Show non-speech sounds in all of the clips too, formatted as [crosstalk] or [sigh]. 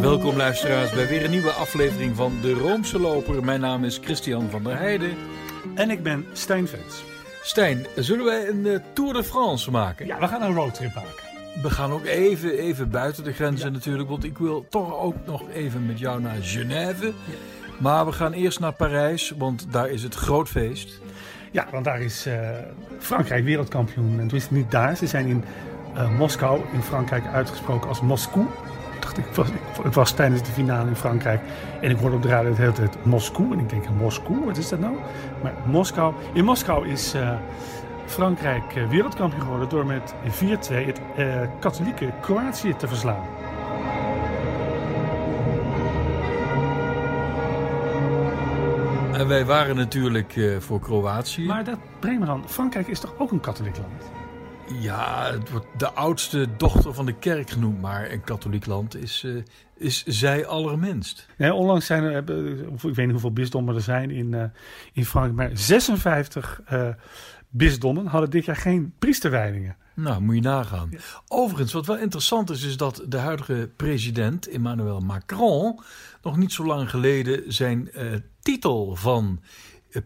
Welkom luisteraars bij weer een nieuwe aflevering van De Roomse Loper. Mijn naam is Christian van der Heijden. En ik ben Stijn Vens. Stijn, zullen wij een uh, Tour de France maken? Ja, we gaan een roadtrip maken. We gaan ook even, even buiten de grenzen natuurlijk, want ik wil toch ook nog even met jou naar Genève. Ja. Maar we gaan eerst naar Parijs, want daar is het groot feest. Ja, want daar is uh, Frankrijk wereldkampioen. En tenminste niet daar, ze zijn in uh, Moskou in Frankrijk uitgesproken als Moscou. Ik, was, ik, ik, was tijdens de finale in Frankrijk en ik hoorde op de radio de hele tijd Moscou. En ik denk, Moscou, wat is dat nou? Maar Moskou. In Moskou is uh, Frankrijk uh, wereldkampioen geworden door met 4-2 het uh, katholieke Kroatië te verslaan. En wij waren natuurlijk voor Kroatië. Maar dat brengt me dan. Frankrijk is toch ook een katholiek land? Ja, het wordt de oudste dochter van de kerk genoemd, maar een katholiek land is, uh, is zij allerminst. Nee, onlangs zijn er, ik weet niet hoeveel bisdommen er zijn in, uh, in Frankrijk, maar 56 uh, bisdommen hadden dit jaar geen priesterwijdingen. Nou, moet je nagaan. Ja. Overigens, wat wel interessant is, is dat de huidige president Emmanuel Macron nog niet zo lang geleden zijn titel van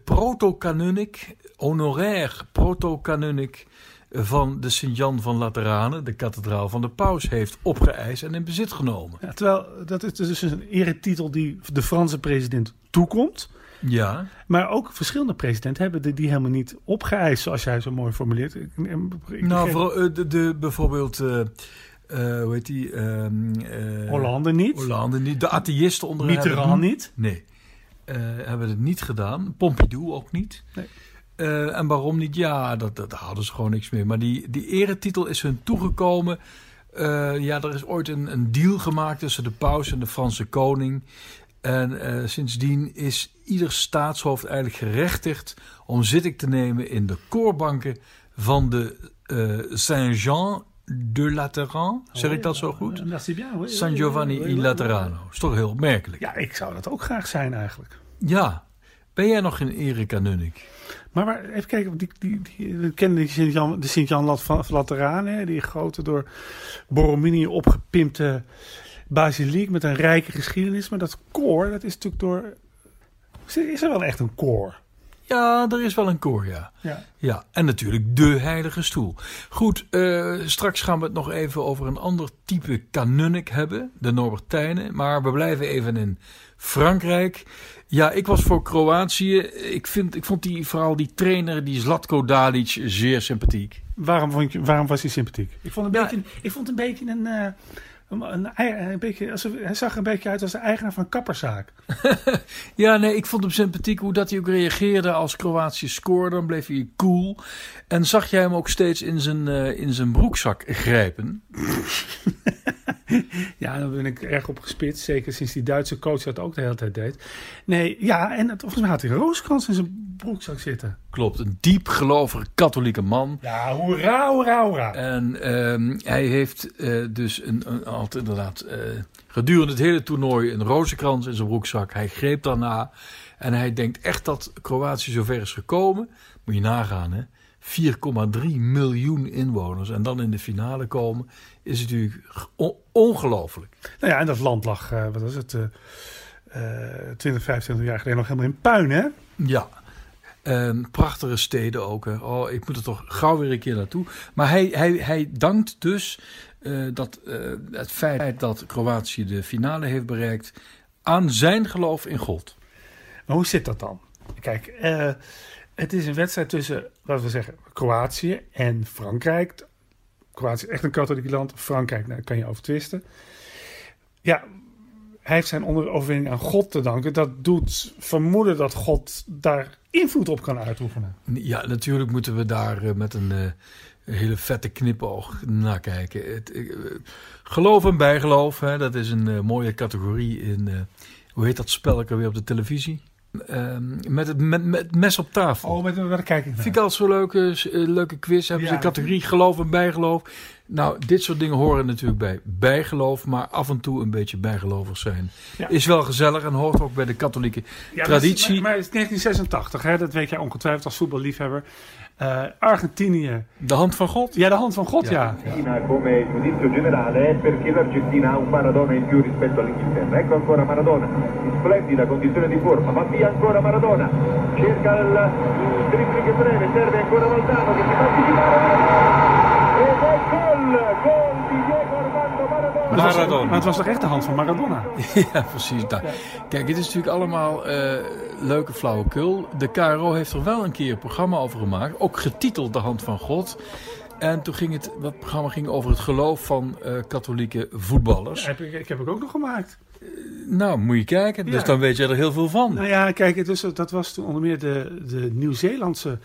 proto-canonic, honorair proto-canonic van de Sint-Jan van Lateranen, de kathedraal van de paus, heeft opgeëist en in bezit genomen. Ja, terwijl dat is dus een eretitel die de Franse president toekomt. Ja. Maar ook verschillende presidenten hebben die, die helemaal niet opgeëist, zoals jij zo mooi formuleert. Ik, ik nou, voor, de, de, bijvoorbeeld. Uh, uh, hoe heet die? Uh, Hollande niet. Hollande niet. De atheïsten onder Mitterrand niet. Nee. hebben het niet gedaan. Pompidou ook niet. Nee. Uh, en waarom niet? Ja, dat, dat, hadden ze gewoon niks meer. Maar die, die eretitel is hun toegekomen. Uh, ja, er is ooit een, een deal gemaakt tussen de paus en de Franse koning. En uh, sindsdien is ieder staatshoofd eigenlijk gerechtigd om zitting te nemen in de koorbanken van de Saint-Jean de Lateran. Zeg ik dat zo goed? San Giovanni in Laterano. Is toch heel opmerkelijk. Ja, ik zou dat ook graag zijn eigenlijk. Ja. Ben jij nog in Erika Nunnik? Maar, maar even kijken, die, die, die, we kennen die Sint-Jan, de Sint-Jan van Lateraan, die grote door Borromini opgepimpte basiliek met een rijke geschiedenis. Maar dat koor, dat is natuurlijk door... Is er wel echt een koor? Ja, er is wel een koor, ja. Ja, ja en natuurlijk de heilige stoel. Goed, uh, straks gaan we het nog even over een ander type kanunnik hebben, de Norbertijnen. Maar we blijven even in Frankrijk. Ja, ik was voor Kroatië. Ik, vind, ik vond die, vooral die trainer, die Zlatko Dalic, zeer sympathiek. Waarom, vond je, waarom was hij sympathiek? Ik vond, een ja, beetje, ik vond een beetje een... Uh... Een, een, beetje, alsof, hij zag er een beetje uit als de eigenaar van een kapperszaak. [laughs] ja, nee, ik vond hem sympathiek hoe dat hij ook reageerde als Kroatië scoorde. Dan bleef hij cool. En zag jij hem ook steeds in zijn, uh, in zijn broekzak grijpen? [laughs] ja, daar ben ik erg op gespitst. Zeker sinds die Duitse coach dat ook de hele tijd deed. Nee, ja, en volgens mij had hij rooskrans in zijn broekzak zitten. Klopt, een diep gelovige katholieke man. Ja, hoera, hoera, hoera. En um, hij heeft uh, dus een, een, altijd inderdaad uh, gedurende het hele toernooi een rozenkrans in zijn broekzak. Hij greep daarna en hij denkt echt dat Kroatië zover is gekomen. Moet je nagaan, hè. 4,3 miljoen inwoners en dan in de finale komen, is natuurlijk ongelooflijk. Nou ja, en dat land lag, uh, wat was het, uh, uh, 20, 25 jaar geleden nog helemaal in puin, hè? Ja. Um, prachtige steden ook. Hè. Oh, ik moet er toch gauw weer een keer naartoe. Maar hij, hij, hij dankt dus uh, dat, uh, het feit dat Kroatië de finale heeft bereikt aan zijn geloof in God. Maar hoe zit dat dan? Kijk, uh, het is een wedstrijd tussen, laten we zeggen, Kroatië en Frankrijk. Kroatië is echt een katholiek land. Frankrijk, daar kan je over twisten. Ja, hij heeft zijn overwinning aan God te danken. Dat doet vermoeden dat God daar invloed op kan uitoefenen. Ja, natuurlijk moeten we daar uh, met een uh, hele vette knipoog naar kijken. Uh, geloof en bijgeloof, hè, dat is een mooie categorie in, hoe heet dat spelletje weer op de televisie? Uh, met, het, met, met mes op tafel. Oh, met, met kijk ik Vind ik altijd zo'n leuke, leuke quiz. Hebben ja, ze de categorie geloof en bijgeloof. Nou, dit soort dingen horen natuurlijk bij bijgeloof, maar af en toe een beetje bijgelovig zijn. Ja. Is wel gezellig en hoort ook bij de katholieke Ja, traditie. Maar, maar het is 1986, hè, dat weet jij ongetwijfeld als voetballiefhebber. Eh, Argentinië. De hand van God? Ja, de hand van God, ja. Argentina come giudizio generale perché l'Argentina ha un Maradona in più rispetto all'Inghilterra. Ecco ancora Maradona, in splendida condizione di forma, va via ancora Maradona, cerca il, dribbling breve, serve ancora Valdano che si fa anticipare ed è gol, gol di Diego Armando Maradona. Maar het, was, Maradona. maar het was toch echt de hand van Maradona? [laughs] Ja, precies. daar. Kijk, het is natuurlijk allemaal eh, leuke flauwekul. De KRO heeft er wel een keer een programma over gemaakt. Ook getiteld De Hand van God. En toen ging het, dat programma ging over het geloof van eh, katholieke voetballers. Heb ik, ik heb ik ook nog gemaakt. Nou, moet je kijken. Dus dan weet je er heel veel van. Nou ja, kijk, het is, dat was toen onder meer de, de Nieuw-Zeelandse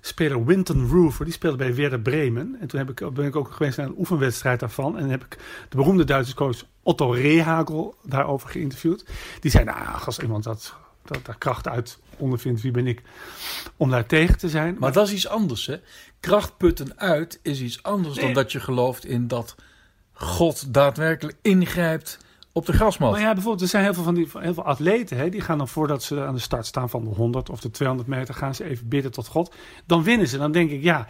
speler Winton Roofer. Die speelde bij Werder Bremen. En toen heb ik, ben ik ook geweest naar een oefenwedstrijd daarvan. En heb ik de beroemde Duitse coach Otto Rehagel daarover geïnterviewd. Die zei, nou, als iemand dat, dat daar kracht uit ondervindt, wie ben ik om daar tegen te zijn? Maar dat is iets anders, hè? Krachtputten uit is iets anders dan dat je gelooft in dat God daadwerkelijk ingrijpt op de grasmat. Maar ja, bijvoorbeeld, er zijn heel veel van die heel veel atleten, hè, die gaan dan voordat ze aan de start staan van de 100 of de 200 meter, gaan ze even bidden tot God. Dan winnen ze. Dan denk ik, ja.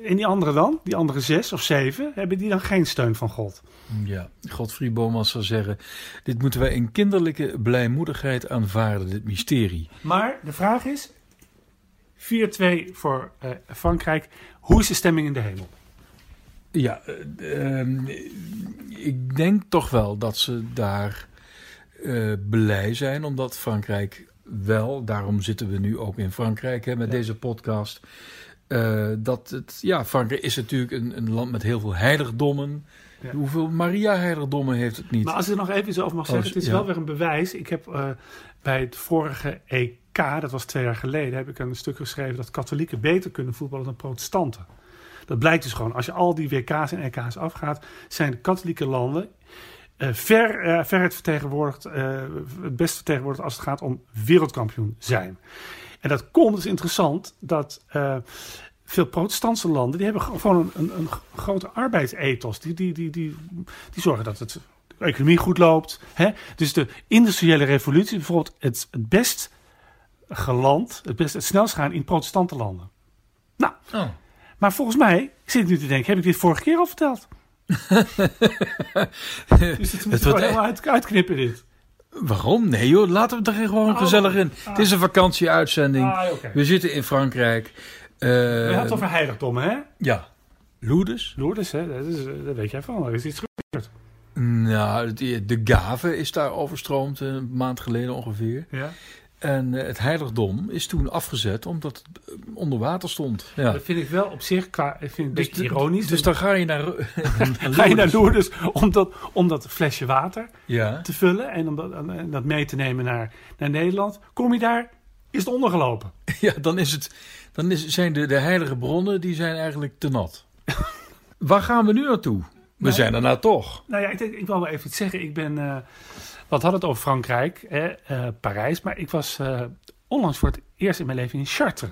En die anderen dan, die andere zes of zeven, hebben die dan geen steun van God? Ja, Godfried Boman zou zeggen: Dit moeten wij in kinderlijke blijmoedigheid aanvaarden, dit mysterie. Maar de vraag is: 4-2 voor eh, Frankrijk. Hoe is de stemming in de hemel? Ja, eh, ehm, ik denk toch wel dat ze daar eh, blij zijn, omdat Frankrijk wel, daarom zitten we nu ook in Frankrijk hè, met deze podcast. Eh, dat het, ja, Frankrijk is natuurlijk een, een land met heel veel heiligdommen. Ja. Hoeveel Maria-heiligdommen heeft het niet? Maar als ik er nog even iets over mag zeggen, Oh, het is ja. wel weer een bewijs. Ik heb eh, bij het vorige EK, dat was twee jaar geleden, heb ik een stuk geschreven dat katholieken beter kunnen voetballen dan protestanten. Dat blijkt dus gewoon. Als je al die WK's en EK's afgaat, zijn de katholieke landen eh, ver, eh, veruit vertegenwoordigd, het best vertegenwoordigd als het gaat om wereldkampioen zijn. En dat komt, is interessant, dat eh, veel protestantse landen, die hebben gewoon een, een, een grote arbeidsethos. Die, die, die, die, die zorgen dat het, de economie goed loopt. Hè? Dus de industriële revolutie, bijvoorbeeld het, het best geland, het, best, het snelst gaan in protestante landen. Nou, Oh. maar volgens mij zit ik nu te denken, heb ik dit vorige keer al verteld? [laughs] dus het moet Het wordt helemaal uit, uitknippen dit. Waarom? Nee joh, laten we er gewoon Oh. gezellig in. Het is een vakantieuitzending. Ah. We zitten in Frankrijk. Eh, We hadden het over heiligdommen, hè? Ja. Lourdes? Lourdes, hè? Dat, is, eh, dat weet jij van. Er is iets gebeurd. Nou, de, de Gave is daar overstroomd een maand geleden ongeveer. Ja. En eh, het heiligdom is toen afgezet omdat het eh, onder water stond. Ja. Dat vind ik wel op zich, qua, ik vind het een beetje de- ironisch. Dus dan ga je naar... [laughs] [laughs] ga je naar Lourdes om dat, om dat flesje water Ja. te vullen en om dat, en dat mee te nemen naar, naar Nederland. Kom je daar, is het ondergelopen. [laughs] ja, dan, is het, dan is, zijn de, de heilige bronnen die zijn eigenlijk te nat. Waar gaan we nu naartoe? We Nee. zijn er nou toch. Nou ja, ik, denk, ik wil wel even iets zeggen. Ik ben, eh wat had het over Frankrijk, eh, Parijs. Maar ik was eh, onlangs voor het eerst in mijn leven in Chartres.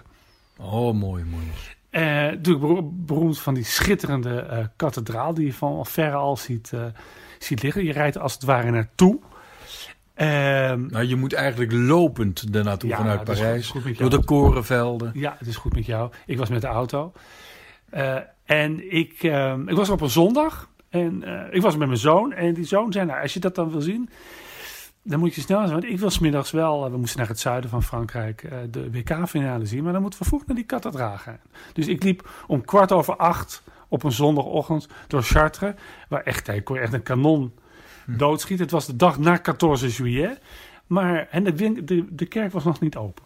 Oh, mooi, mooi. Eh, natuurlijk bero- beroemd van die schitterende eh, kathedraal die je van verre al ziet, ziet liggen. Je rijdt als het ware naartoe. Ehm, Nou, je moet eigenlijk lopend er naartoe Ja, vanuit Parijs. goed- goed met door de korenvelden. ja, het is goed met jou. Ik was met de auto. En ik, ehm, ik was op een zondag. En ik was met mijn zoon. En die zoon zei, nou, als je dat dan wil zien... Dan moet je snel zijn. Want ik wil smiddags wel... eh, we moesten naar het zuiden van Frankrijk eh, de WK-finale zien. Maar dan moeten we vroeg naar die kathedraal gaan. Dus ik liep om kwart over acht op een zondagochtend door Chartres. Waar echt, ik kon echt een kanon doodschieten. Het was de dag na 14 juillet. Maar en de, de kerk was nog niet open.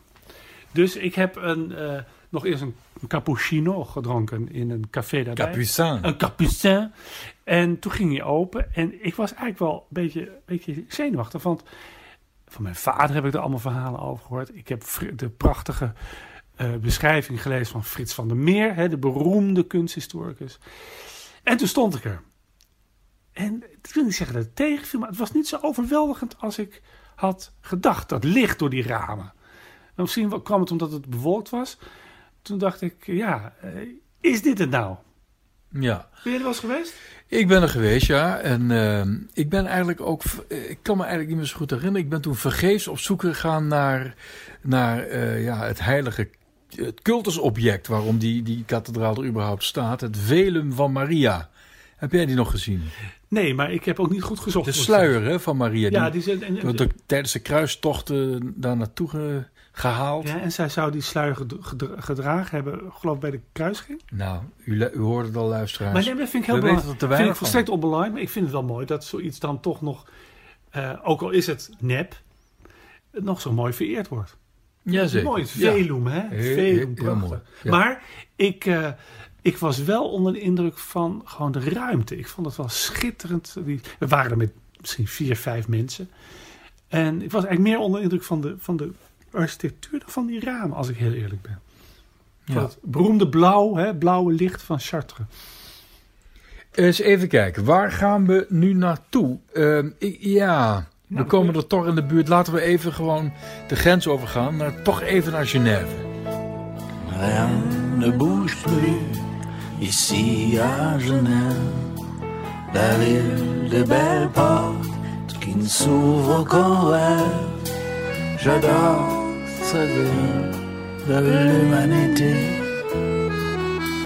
Dus ik heb een, eh, nog eerst een, cappuccino gedronken in een café daarbij. Capucin. Een capucin. En toen ging hij open. En ik was eigenlijk wel een beetje, een beetje zenuwachtig. Want van mijn vader heb ik er allemaal verhalen over gehoord. Ik heb de prachtige eh, beschrijving gelezen van Frits van der Meer. Hè, de beroemde kunsthistoricus. En toen stond ik er. En ik wil niet zeggen dat het tegenviel. Maar het was niet zo overweldigend als ik had gedacht. Dat licht door die ramen. En misschien kwam het omdat het bewolkt was. Toen dacht ik, ja, eh, is dit het nou? Ja. Ben je er wel eens geweest? Ik ben er geweest, ja. En ehm, ik ben eigenlijk ook... eh, Ik kan me eigenlijk niet meer zo goed herinneren. Ik ben toen vergeefs op zoek gegaan naar, naar eh, ja, het heilige... Het cultusobject waarom die, die kathedraal er überhaupt staat. Het Velum van Maria. Heb jij die nog gezien? Nee, maar ik heb ook niet goed gezocht. De sluier hè, van Maria. Ja, die, die zijn, en, en- tijdens de kruistochten daar naartoe ge- gehaald. ja, en zij zou die sluier ged- gedra- gedragen hebben, geloof ik, bij de kruising. Nou, u, u hoorde het al, luisteraars. Maar nee, dat vind ik heel We belangrijk. vind ik volstrekt onbelangrijk, maar ik vind het wel mooi dat zoiets dan toch nog, eh, ook al is het nep, nog zo mooi vereerd wordt. Jazeker. Mooi, het Ja. velum, hè? Heel- Velum, mooi, ja. Maar ik, eh, ik was wel onder de indruk van gewoon de ruimte. Ik vond het wel schitterend. We waren er met misschien vier, vijf mensen. En ik was eigenlijk meer onder de indruk van de, van de architectuur dan van die ramen, als ik heel eerlijk ben. Ja. het beroemde blauw, hè, blauwe licht van Chartres. Eens even kijken, waar gaan we nu naartoe? Ehm, ik- ja, we Nou, komen er toch in de buurt. Laten we even gewoon de grens overgaan. Naar, toch even naar Genève. Rien ne bouge plus ici à Genève. La ville des belles portes qui ne s'ouvrent qu'en rêve. J'adore de l'humanité.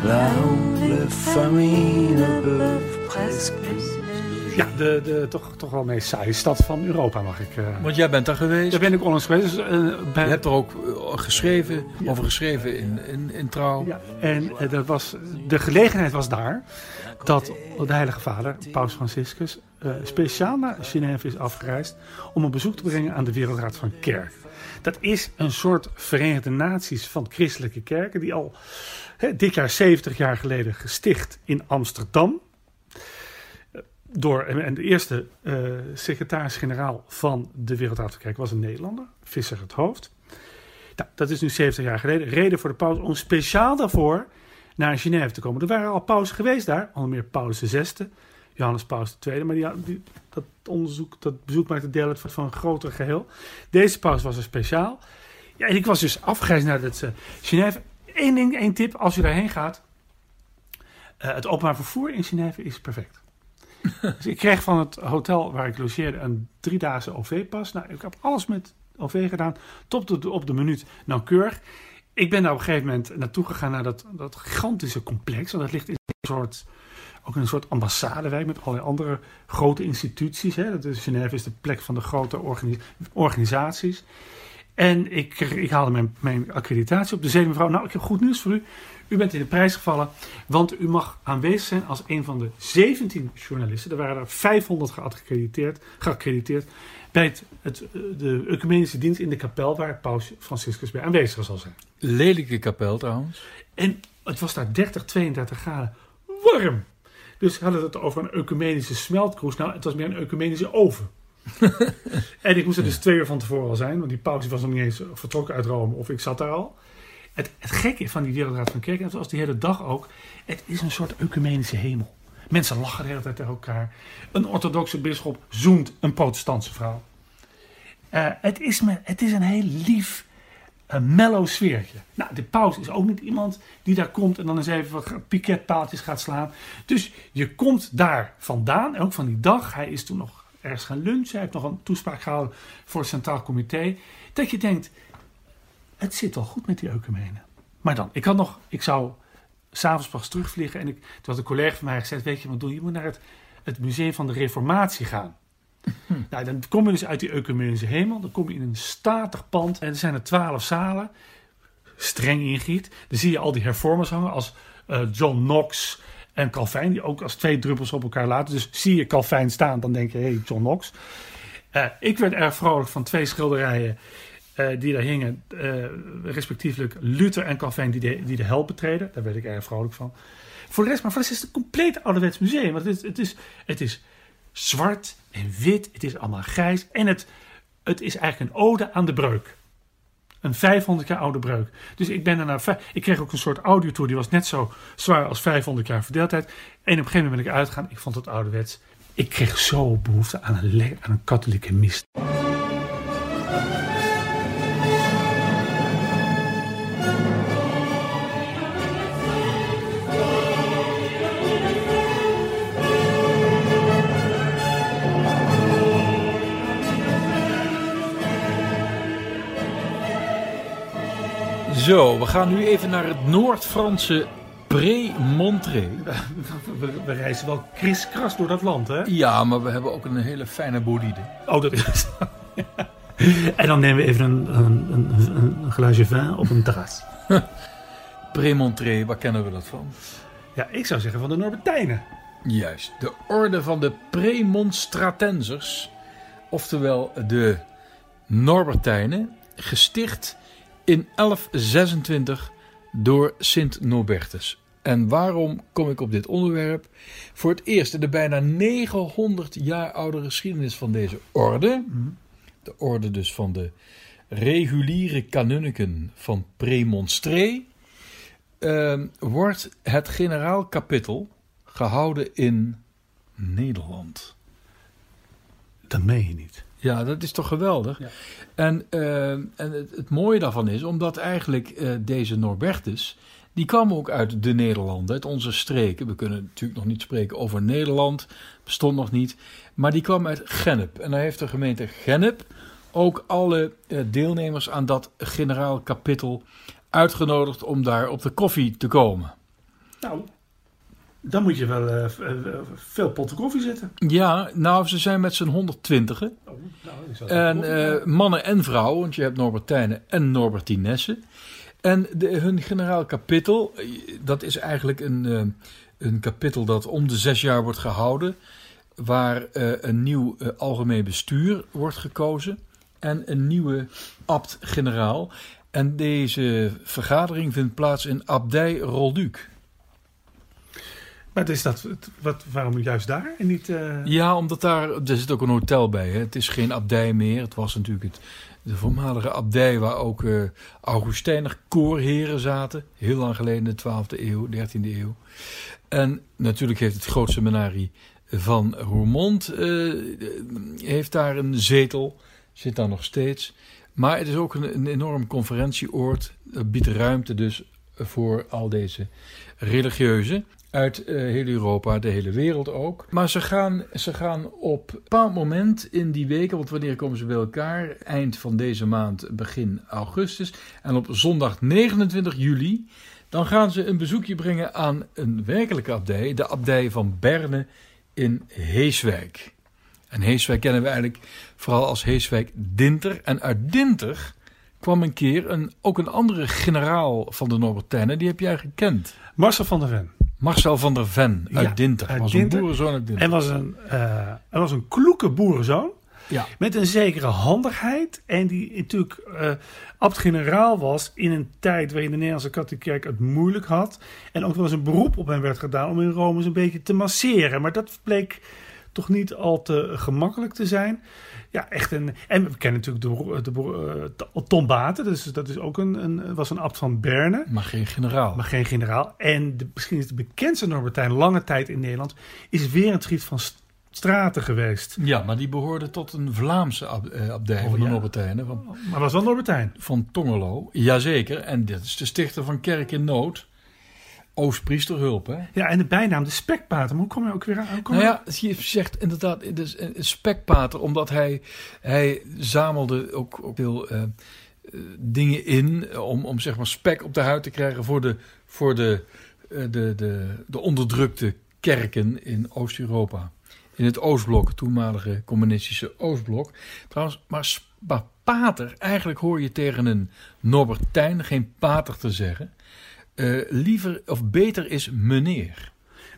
Là où les familles ne peuvent presque plus. Ja, de, de toch, toch wel meest saaie stad van Europa, mag ik. eh Want jij bent daar geweest. Daar ben ik onlangs geweest. Dus, eh, bij- Je hebt er ook eh, geschreven, over geschreven in, in, in Trouw. Ja, en dat was, de gelegenheid was daar dat de Heilige Vader, Paus Franciscus, eh, speciaal naar Genève is afgereisd om een bezoek te brengen aan de Wereldraad van Kerk. Dat is een soort Verenigde Naties van christelijke kerken, die al dit jaar 70 jaar geleden gesticht in Amsterdam. Eh, Door, en de eerste eh, secretaris-generaal van de Wereldraad van Kerk was een Nederlander, Visser het Hoofd. Nou, dat is nu 70 jaar geleden. Reden voor de paus om speciaal daarvoor naar Genève te komen. Er waren al pausen geweest daar, onder meer Paulus VI, Johannes Paulus II. Maar die, die- dat onderzoek, dat bezoek maakte deel uit van een groter geheel. Deze paus was er speciaal. Ja, en ik was dus afgereisd naar het, eh, Genève. Eén ding, één tip, als u daarheen gaat. Eh, het openbaar vervoer in Genève is perfect. [laughs] dus ik kreeg van het hotel waar ik logeerde een driedaagse OV-pas. Nou, ik heb alles met OV gedaan. Tot de, op de minuut nauwkeurig. Ik ben daar op een gegeven moment naartoe gegaan naar dat, dat gigantische complex. Want dat ligt in een soort, ook een soort ambassadewijk met allerlei andere grote instituties. Hè. Dat is, Genève is de plek van de grote organi- organisaties. En ik, ik haalde mijn, mijn accreditatie op. De zei mevrouw, nou ik heb goed nieuws voor u. U bent in de prijs gevallen, want u mag aanwezig zijn als een van de 17 journalisten. Er waren er 500 geaccrediteerd, geaccrediteerd bij het, het, de ecumenische dienst in de kapel waar paus Franciscus bij aanwezig zal zijn. Lelijke kapel trouwens. En het was daar 30, 32 graden warm. Dus ze hadden het over een ecumenische smeltkroes. Nou, het was meer een ecumenische oven. [laughs] en ik moest er dus twee uur van tevoren al zijn, want die paus was nog niet eens vertrokken uit Rome of ik zat daar al. Het, het gekke van die Wereldraad van Kerk, en zoals die hele dag ook, het is een soort ecumenische hemel. Mensen lachen de hele tijd tegen elkaar. Een orthodoxe bisschop zoent een protestantse vrouw. Eh, het, is me, het is een heel lief, een mellow sfeertje. Nou, de paus is ook niet iemand die daar komt en dan eens even wat piketpaaltjes gaat slaan. Dus je komt daar vandaan, ook van die dag. Hij is toen nog ergens gaan lunchen. Hij heeft nog een toespraak gehouden voor het Centraal Comité. Dat je denkt, het zit wel goed met die ecumenen. Maar dan, ik had nog, ik zou s'avonds pas terugvliegen. En ik, toen had een collega van mij gezegd, weet je wat doe je? Je moet naar het, het Museum van de Reformatie gaan. [laughs] Nou, dan kom je dus uit die ecumenische hemel. Dan kom je in een statig pand. En er zijn er twaalf zalen. Streng ingiet. Dan zie je al die hervormers hangen. Als eh, John Knox en Calvijn. Die ook als twee druppels op elkaar laten. Dus zie je Calvijn staan. Dan denk je, hé, hey, John Knox. Eh, ik werd erg vrolijk van twee schilderijen. eh, die daar hingen. respectievelijk Luther en Calvijn die de, die de hel betreden. Daar werd ik erg vrolijk van. Voor de rest, maar voor is het een compleet ouderwets museum. Want het is, het is zwart en wit. Het is allemaal grijs. En het, het is eigenlijk een ode aan de breuk. Een 500 jaar oude breuk. Dus ik ben er naar. vij- Ik kreeg ook een soort audiotour. Die was net zo zwaar als 500 jaar verdeeldheid. En op een gegeven moment ben ik uitgegaan. Ik vond het ouderwets. Ik kreeg zo behoefte aan een, aan een katholieke mis. Zo, we gaan nu even naar het Noord-Franse Pré-Montré. We, we reizen wel kriskras door dat land, hè? Ja, maar we hebben ook een hele fijne bolide. Oh, dat is [laughs] En dan nemen we even een, een, een, een glaasje vin op een terras. [laughs] Pré-Montré, waar kennen we dat van? Ja, ik zou zeggen van de Norbertijnen. Juist, de orde van de Premonstratenzers, oftewel de Norbertijnen, gesticht in 1126 door Sint Norbertus. En waarom kom ik op dit onderwerp? Voor het eerst in de bijna 900 jaar oude geschiedenis van deze orde, de orde dus van de reguliere kanunniken van Premonstré, eh, wordt het generaal kapittel gehouden in Nederland. Dat meen je niet. Ja, dat is toch geweldig. Ja. En, eh, en het, het mooie daarvan is, omdat eigenlijk eh, deze Norbertus, die kwam ook uit de Nederlanden, uit onze streken. We kunnen natuurlijk nog niet spreken over Nederland, bestond nog niet. Maar die kwam uit Gennep. En daar heeft de gemeente Gennep ook alle eh, deelnemers aan dat generaal kapittel uitgenodigd om daar op de koffie te komen. Nou, dan moet je wel eh, eh, veel potten koffie zetten. Ja, nou, ze zijn met z'n 120 Oh, nou, En eh, mannen en vrouwen, want je hebt Norbertijnen en Norbertinessen. En de, hun generaal kapittel, eh, dat is eigenlijk een, eh, een kapittel dat om de zes jaar wordt gehouden. Waar een nieuw algemeen bestuur wordt gekozen. En een nieuwe abt-generaal. En deze vergadering vindt plaats in Abdij Rolduc. Maar is dat, wat, waarom juist daar en niet... eh, Ja, omdat daar, er zit ook een hotel bij. Hè. Het is geen abdij meer. Het was natuurlijk het, de voormalige abdij waar ook Augustijner koorheren zaten. Heel lang geleden, de 12e eeuw, 13e eeuw. En natuurlijk heeft het groot seminarie van Roermond eh, heeft daar een zetel. Zit daar nog steeds. Maar het is ook een, een enorm conferentieoord. Het biedt ruimte dus voor al deze religieuzen uit eh, heel Europa, de hele wereld ook. Maar ze gaan, ze gaan op een bepaald moment in die weken, want wanneer komen ze bij elkaar? Eind van deze maand, begin augustus. En op zondag 29 juli, dan gaan ze een bezoekje brengen aan een werkelijke abdij, de abdij van Berne in Heeswijk. En Heeswijk kennen we eigenlijk vooral als Heeswijk Dinter. En uit Dinter kwam een keer een, ook een andere generaal van de Norbertijnen, die heb jij gekend. Marcel van der Ven. Marcel van der Ven uit Ja, Dinter. uit was Dinter. een boerenzoon uit Dinter. En was een, eh, hij was een kloeke boerenzoon. ja. Met een zekere handigheid. En die natuurlijk eh abt-generaal was in een tijd waarin de Nederlandse katholieke kerk het moeilijk had. En ook wel eens een beroep op hem werd gedaan om in Rome eens een beetje te masseren. Maar dat bleek toch niet al te gemakkelijk te zijn. Ja, echt een. En we kennen natuurlijk de, de, de Tom Baten. Dus dat is ook een, een, was een abt van Berne. Maar geen generaal. Maar geen generaal. En de, misschien is de bekendste Norbertijn lange tijd in Nederland. Is Werentried van St- Straten geweest. Ja, maar die behoorde tot een Vlaamse ab, eh, abdij Oh, van de ja. Norbertijnen. Van, Maar was wel Norbertijn. van Tongerlo. Jazeker. En dit is de stichter van Kerk in Nood. Oostpriesterhulp, hè? Ja, en de bijnaam de spekpater. Maar hoe kom je ook weer aan? Nou ja, je zegt inderdaad, is een spekpater, omdat hij, hij zamelde ook, ook veel eh, eh, dingen in om, om zeg maar spek op de huid te krijgen voor de, voor de, eh, de, de, de onderdrukte kerken in Oost-Europa. In het Oostblok, toenmalige communistische Oostblok. Trouwens, maar, maar pater, eigenlijk hoor je tegen een Norbertijn geen pater te zeggen. Eh, liever of beter is meneer.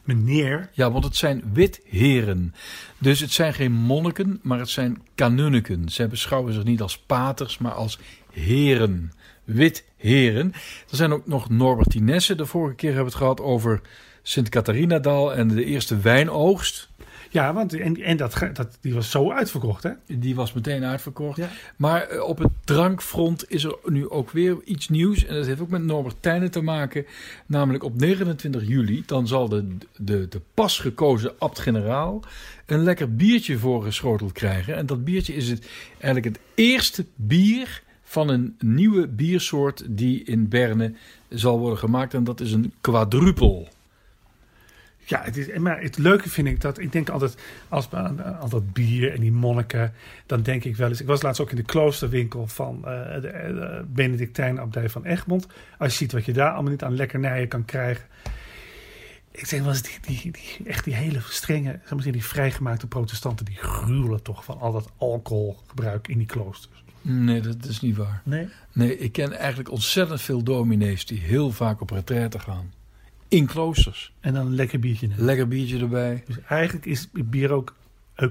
Meneer. Ja, want het zijn witheren. Dus het zijn geen monniken, maar het zijn kanunniken. Zij beschouwen zich niet als paters, maar als heren. Witheren. Er zijn ook nog Norbertinessen. De vorige keer hebben we het gehad over Sint Catharinadal en de eerste wijnoogst. Ja, want en, en dat, dat, die was zo uitverkocht, hè? Die was meteen uitverkocht. Ja. Maar eh, op het drankfront is er nu ook weer iets nieuws. En dat heeft ook met Norbertijnen te maken. Namelijk op 29 juli. Dan zal de, de, de pas gekozen abt-generaal een lekker biertje voorgeschoteld krijgen. En dat biertje is het, eigenlijk het eerste bier van een nieuwe biersoort die in Berne zal worden gemaakt. En dat is een quadrupel. Ja, het is, maar het leuke vind ik dat, ik denk altijd, als aan, aan dat bier en die monniken, dan denk ik wel eens, ik was laatst ook in de kloosterwinkel van uh, de, de Benedictijnabdij van Egmond. Als je ziet wat je daar allemaal niet aan lekkernijen kan krijgen. Ik zeg wel eens, die, die, die, echt die hele strenge, zeg maar, die vrijgemaakte protestanten, die gruwelen toch van al dat alcoholgebruik in die kloosters. Nee, dat is niet waar. Nee? Nee, ik ken eigenlijk ontzettend veel dominees die heel vaak op retraite gaan. In kloosters. En dan een lekker biertje nemen. Lekker biertje erbij. Dus eigenlijk is bier ook,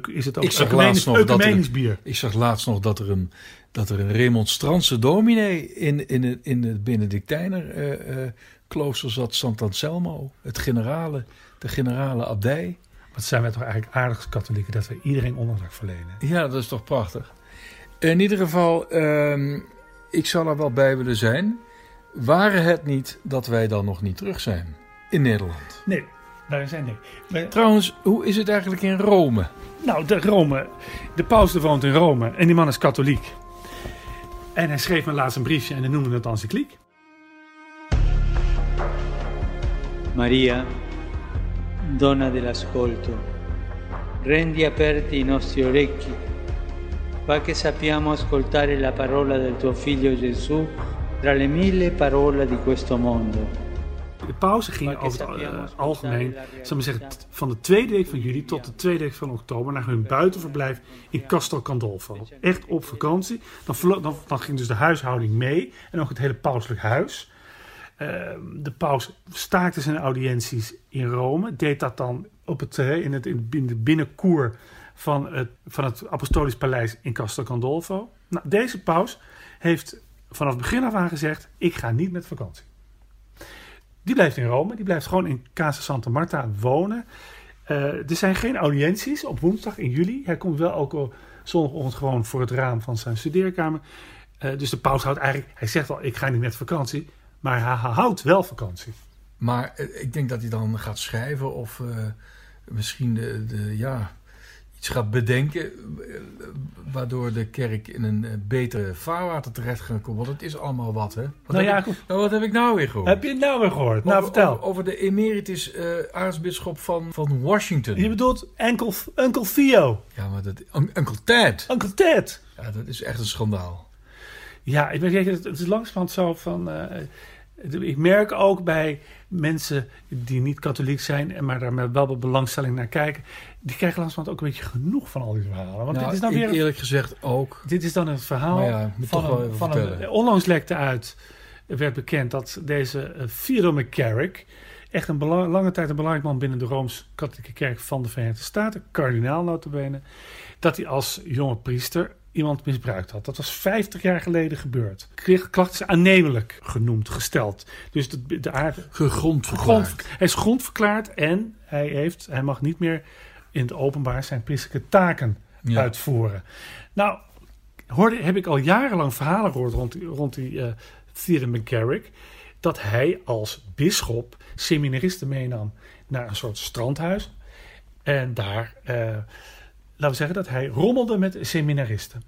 is het ook ik zag laatst nog dat er, bier. Ik zag laatst nog dat er een, dat er een remonstrantse dominee in, in, het, in het Benedictijner eh, eh, klooster zat, Sant Anselmo. Het generale, de generale abdij. Wat zijn wij toch eigenlijk aardig katholieken dat we iedereen onderdak verlenen. Ja, dat is toch prachtig. In ieder geval, ehm, ik zou er wel bij willen zijn. Waren het niet dat wij dan nog niet terug zijn in Nederland? Nee, daar zijn nee. Maar, Trouwens, hoe is het eigenlijk in Rome? nou, de Rome, de paus woont in Rome en die man is katholiek. En hij schreef me laatst een briefje en hij noemde het encycliek. Maria, donna dell'ascolto, rendi aperti i nostri orecchi, fa che sappiamo ascoltare la parola del tuo figlio Gesù tra le mille parole di questo mondo. De pauze ging over het uh, algemeen, zal maar zeggen, van de tweede week van juli tot de tweede week van oktober naar hun buitenverblijf in Castel Gandolfo. Echt op vakantie. Dan, dan, dan ging dus de huishouding mee en ook het hele pauselijk huis. Ehm, de paus staakte zijn audiënties in Rome, deed dat dan op het, eh, in, het, in de binnenkoer van het, van het Apostolisch Paleis in Castel Gandolfo. Nou, deze paus heeft vanaf het begin af aan gezegd: Ik ga niet met vakantie. Die blijft in Rome, die blijft gewoon in Casa Santa Marta wonen. Eh, er zijn geen audiënties op woensdag in juli. Hij komt wel ook zondagochtend gewoon voor het raam van zijn studeerkamer. Eh, dus de paus houdt eigenlijk, hij zegt al: Ik ga niet met vakantie. Maar hij houdt wel vakantie. Maar eh, ik denk dat hij dan gaat schrijven of misschien de, de, ja, iets gaat bedenken. eh, waardoor de kerk in een eh, betere vaarwater terecht gaat komen. Want het is allemaal wat, hè? Wat, Nou heb, ja, ik, nou, wat heb ik nou weer gehoord? Heb je het nou weer gehoord? Nou, vertel. Over, over de emeritus eh aartsbisschop van, van Washington. Je bedoelt Uncle, Uncle Theo. Ja, maar dat, Un- Uncle Ted. Uncle Ted. Ja, dat is echt een schandaal. Ja, ik, weet, het het is langzamerhand zo van... ik merk ook bij mensen die niet katholiek zijn... en maar daar met wel wat belangstelling naar kijken... die krijgen langzamerhand ook een beetje genoeg van al die verhalen. Want Nou, dit is dan weer... eerlijk gezegd ook. Dit is dan een verhaal ja, van, een, van een... Onlangs lekte uit, werd bekend dat deze eh, Theodore McCarrick... echt een lange tijd een belangrijk man binnen de Rooms-Katholieke Kerk van de Verenigde Staten... kardinaal notabene... dat hij als jonge priester iemand misbruikt had. Dat was 50 jaar geleden gebeurd. Kreeg- Klacht is aannemelijk genoemd, gesteld. Dus de, de aard, Gegrond grond, verklaard. hij is grondverklaard en hij, heeft, hij mag niet meer in het openbaar zijn priesterlijke taken Ja. uitvoeren. Nou, hoorde, heb ik al jarenlang verhalen gehoord rond, die- rond die eh Theodore McGarrick. Dat hij als bisschop seminaristen meenam naar een soort strandhuis. En daar, eh, laten we zeggen dat hij rommelde met seminaristen.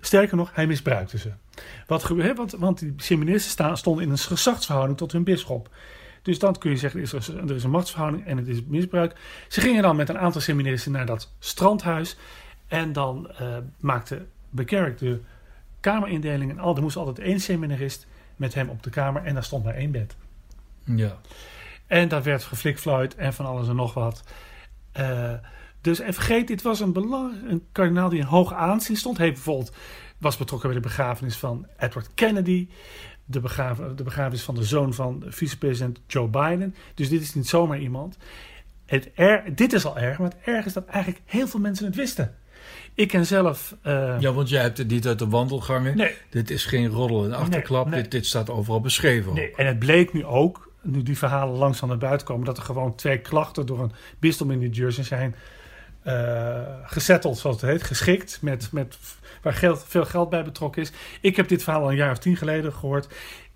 Sterker nog, hij misbruikte ze. Wat want, want die seminaristen staan, stonden in een gezachtsverhouding tot hun bisschop. Dus dan kun je zeggen, er is, er is een machtsverhouding en het is misbruik. Ze gingen dan met een aantal seminaristen naar dat strandhuis. En dan eh, maakte Bekerk de kamerindeling. En al, er moest altijd één seminarist met hem op de kamer. En daar stond maar één bed. Ja. En daar werd geflikfluit en van alles en nog wat. Eh, dus en vergeet, dit was een, belang, een kardinaal die in hoog aanzien stond. Hij bijvoorbeeld was betrokken bij de begrafenis van Edward Kennedy. De, de begrafenis van de zoon van vicepresident Joe Biden. Dus dit is niet zomaar iemand. Het er, dit is al erg, maar het erg is dat eigenlijk heel veel mensen het wisten. Ik ken zelf... eh, ja, want jij hebt het niet uit de wandelgangen. Nee. Dit is geen roddel en achterklap. Nee, nee. Dit, dit staat overal beschreven. Nee, en het bleek nu ook, nu die verhalen langzaam naar buiten komen, dat er gewoon twee klachten door een bisdom in New Jersey zijn eh gesetteld, zoals het heet, geschikt, met, met, waar geld, veel geld bij betrokken is. Ik heb dit verhaal al een jaar of tien geleden gehoord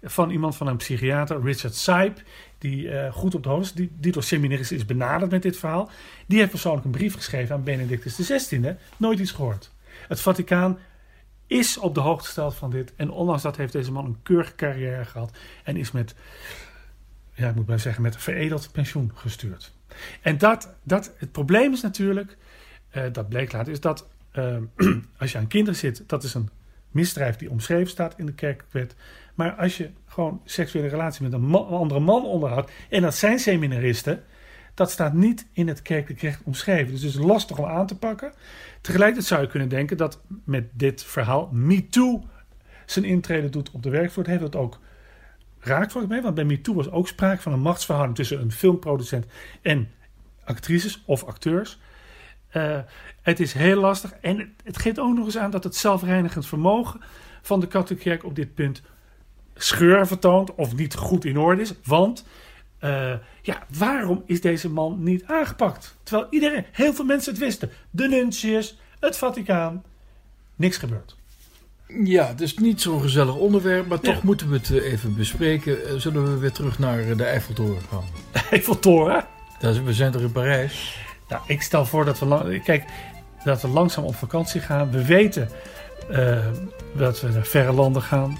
van iemand van een psychiater, Richard Sype, die eh, goed op de hoogte is, die, door seminaristen is benaderd met dit verhaal. Die heeft persoonlijk een brief geschreven aan Benedictus XVI, nooit iets gehoord. Het Vaticaan is op de hoogte gesteld van dit. En ondanks dat heeft deze man een keurige carrière gehad. En is met ja, ik moet maar zeggen, met veredeld pensioen gestuurd. En dat, dat, het probleem is natuurlijk, eh, dat bleek later, is dat eh, [clears throat] als je aan kinderen zit, dat is een misdrijf die omschreven staat in de kerkwet. Maar als je gewoon seksuele relatie met een, andere man onderhoudt, en dat zijn seminaristen, dat staat niet in het kerkelijk recht omschreven. Dus het is lastig om aan te pakken. Tegelijkertijd zou je kunnen denken dat met dit verhaal MeToo zijn intrede doet op de werkvloer. Heeft het ook raakt volgens mij, want bij MeToo was ook sprake van een machtsverhouding tussen een filmproducent en actrices of acteurs. Uh, het is heel lastig en het, geeft ook nog eens aan dat het zelfreinigend vermogen van de katholieke kerk op dit punt scheur vertoont of niet goed in orde is. Want uh, ja, waarom is deze man niet aangepakt? Terwijl iedereen, heel veel mensen het wisten. De nuntius, het Vaticaan, niks gebeurd. Ja, het is niet zo'n gezellig onderwerp, maar toch moeten we het eh, even bespreken. Eh, zullen we weer terug naar de Eiffeltoren gaan? De [laughs] Eiffeltoren? we zijn toch in Parijs? Nou, ik stel voor dat we, kijk, dat we langzaam op vakantie gaan. We weten uh, dat we naar verre landen gaan.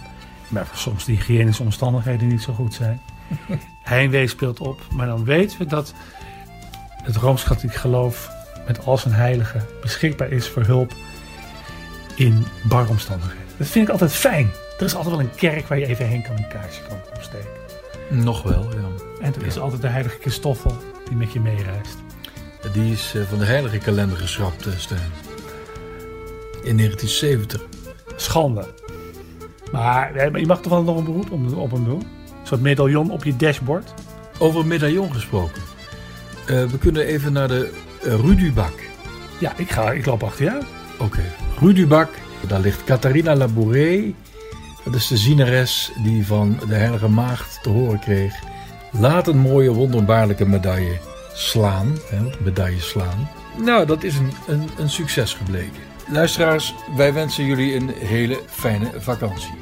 Maar soms de hygiënische omstandigheden niet zo goed zijn. [laughs] Heimwee speelt op. Maar dan weten we dat het Rooms-Katholiek geloof met al zijn heiligen beschikbaar is voor hulp in baromstandigheden. Dat vind ik altijd fijn. Er is altijd wel een kerk waar je even heen kan een kaarsje kan opsteken. Nog wel, ja. En er is altijd de heilige Christoffel die met je meereist. Die is eh, van de heilige kalender geschrapt, eh, Stijn. In 1970. Schande. Maar je mag toch wel nog een beroep op hem doen? Een soort medaillon op je dashboard. Over medaillon gesproken. Uh, we kunnen even naar de uh, Rudubak. Ja, ik, ga, ik loop achter jou. Oké. Okay. Rudubak, daar ligt Catharina Labouré. Dat is de zieneres die van de Heilige Maagd te horen kreeg. Laat een mooie, wonderbaarlijke medaille slaan. Hè, medaille slaan. Nou, dat is een, een, een succes gebleken. Luisteraars, wij wensen jullie een hele fijne vakantie.